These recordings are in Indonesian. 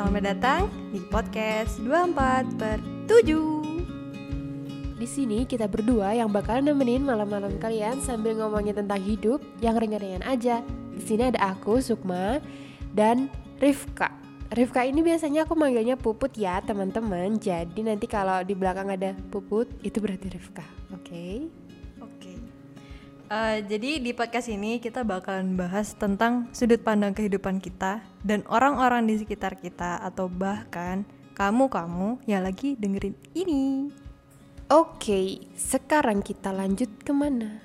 Selamat datang di podcast 24 per 7 Di sini kita berdua yang bakal nemenin malam-malam kalian sambil ngomongin tentang hidup yang ringan-ringan aja. Di sini ada aku, Sukma, dan Rifka. Rifka ini biasanya aku manggilnya Puput ya, teman-teman. Jadi nanti kalau di belakang ada Puput, itu berarti Rifka. Oke? Okay? Uh, jadi di podcast ini kita bakalan bahas tentang sudut pandang kehidupan kita dan orang-orang di sekitar kita atau bahkan kamu-kamu yang lagi dengerin ini. Oke, sekarang kita lanjut ke mana?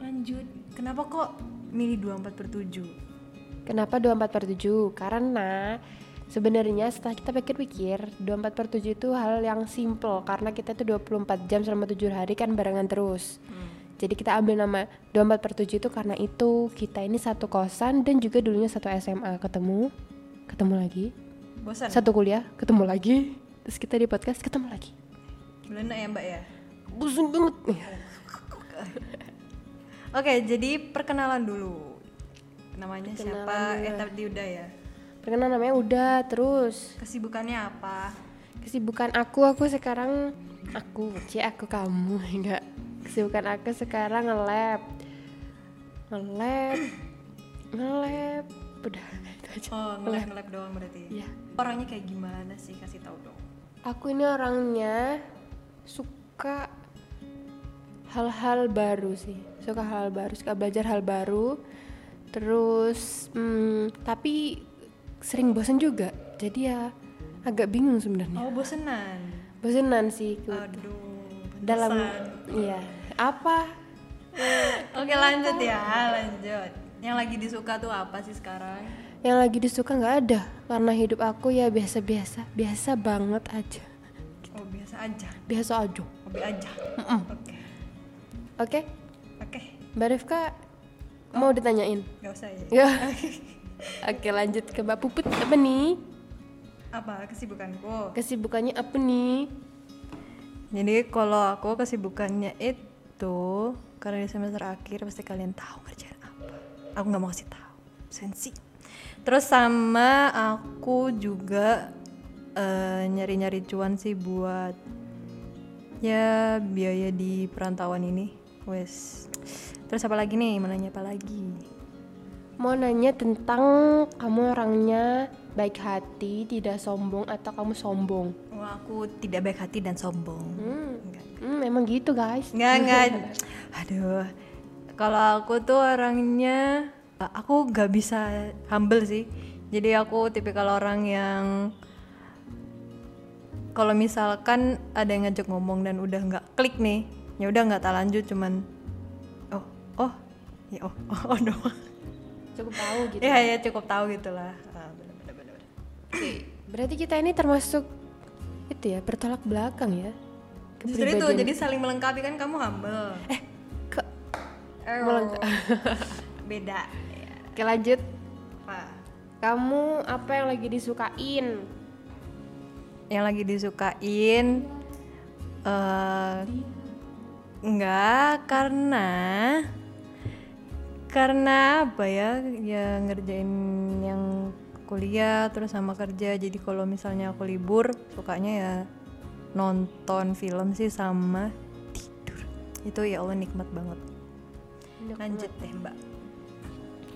Lanjut, kenapa kok milih 24 per 7? Kenapa 24 per 7? Karena sebenarnya setelah kita pikir-pikir 24 per 7 itu hal yang simple Karena kita itu 24 jam selama 7 hari kan barengan terus hmm. Jadi kita ambil nama 24 per 7 itu karena itu kita ini satu kosan dan juga dulunya satu SMA ketemu Ketemu lagi Bosan? Satu kuliah, ketemu lagi Terus kita di podcast ketemu lagi Belanda ya mbak ya? Bosan banget Oke, jadi perkenalan dulu. Namanya perkenalan siapa? Dulu. Eh tadi udah ya. Perkenalan namanya udah, terus. Kesibukannya apa? Kesibukan aku, aku sekarang aku, cie aku kamu enggak. Kesibukan aku sekarang nge-lab. Nge-lab. Nge-lab. Udah itu aja. Oh, nge-lab, nge-lab doang berarti. Iya. Orangnya kayak gimana sih? Kasih tahu dong. Aku ini orangnya suka hal-hal baru sih suka hal baru suka belajar hal baru terus hmm, tapi sering bosan juga jadi ya agak bingung sebenarnya oh bosenan bosenan sih aduh dalam iya apa oke lanjut ya lanjut yang lagi disuka tuh apa sih sekarang yang lagi disuka nggak ada karena hidup aku ya biasa-biasa biasa banget aja oh biasa aja biasa aja hobi aja -mm. oke okay. Oke. Okay? Oke. Okay. Mbak Rifka oh. mau ditanyain? Gak usah ya. Ya. Oke lanjut ke Mbak Puput apa nih? Apa kesibukanku? Kesibukannya apa nih? Jadi kalau aku kesibukannya itu karena di semester akhir pasti kalian tahu kerjaan apa. Aku nggak mau kasih tahu, sensi. Terus sama aku juga nyari nyari-nyari cuan sih buat ya biaya di perantauan ini. Wes. Terus apa lagi nih? Mau nanya apa lagi? Mau nanya tentang kamu orangnya baik hati tidak sombong atau kamu sombong? Oh, aku tidak baik hati dan sombong. Hmm. Hmm, memang gitu guys. Nggak nggak aduh. Kalau aku tuh orangnya aku nggak bisa humble sih. Jadi aku tipikal orang yang kalau misalkan ada yang ngajak ngomong dan udah nggak klik nih ya udah nggak tak lanjut cuman oh oh ya oh oh, oh doang cukup tahu gitu. Ya ya cukup tahu gitulah. ah, berarti kita ini termasuk itu ya bertolak belakang ya justru itu jadi saling melengkapi kan kamu humble. Eh ke melengkapi beda ya. oke lanjut. Apa? Kamu apa yang lagi disukain? Yang lagi disukain uh, Enggak, karena karena apa ya? Ya ngerjain yang kuliah terus sama kerja. Jadi kalau misalnya aku libur, sukanya ya nonton film sih sama tidur. Itu ya Allah nikmat banget. Lanjut deh, Mbak.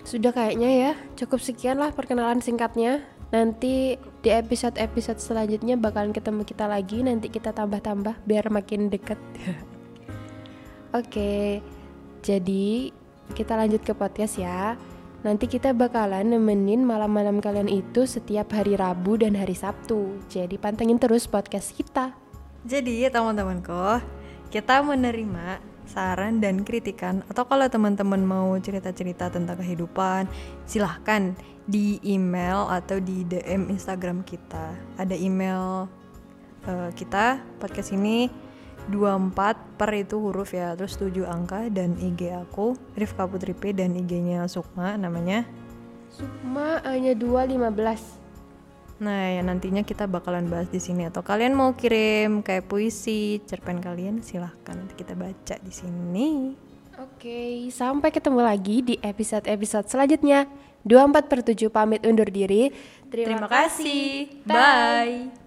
Sudah kayaknya ya, cukup sekian lah perkenalan singkatnya. Nanti di episode-episode selanjutnya bakalan ketemu kita lagi. Nanti kita tambah-tambah biar makin deket. Oke, jadi kita lanjut ke podcast ya. Nanti kita bakalan nemenin malam-malam kalian itu setiap hari Rabu dan hari Sabtu. Jadi pantengin terus podcast kita. Jadi teman-temanku, kita menerima saran dan kritikan atau kalau teman-teman mau cerita-cerita tentang kehidupan, silahkan di email atau di DM Instagram kita. Ada email uh, kita podcast ini 24 per itu huruf ya terus 7 angka dan IG aku Rifka Putri P dan IG-nya Sukma namanya. Sukma hanya 215 Nah ya nantinya kita bakalan bahas di sini. Atau kalian mau kirim kayak puisi cerpen kalian silahkan. Nanti kita baca di sini. Oke sampai ketemu lagi di episode-episode selanjutnya. 24 per 7 pamit undur diri. Terima kasih. Bye.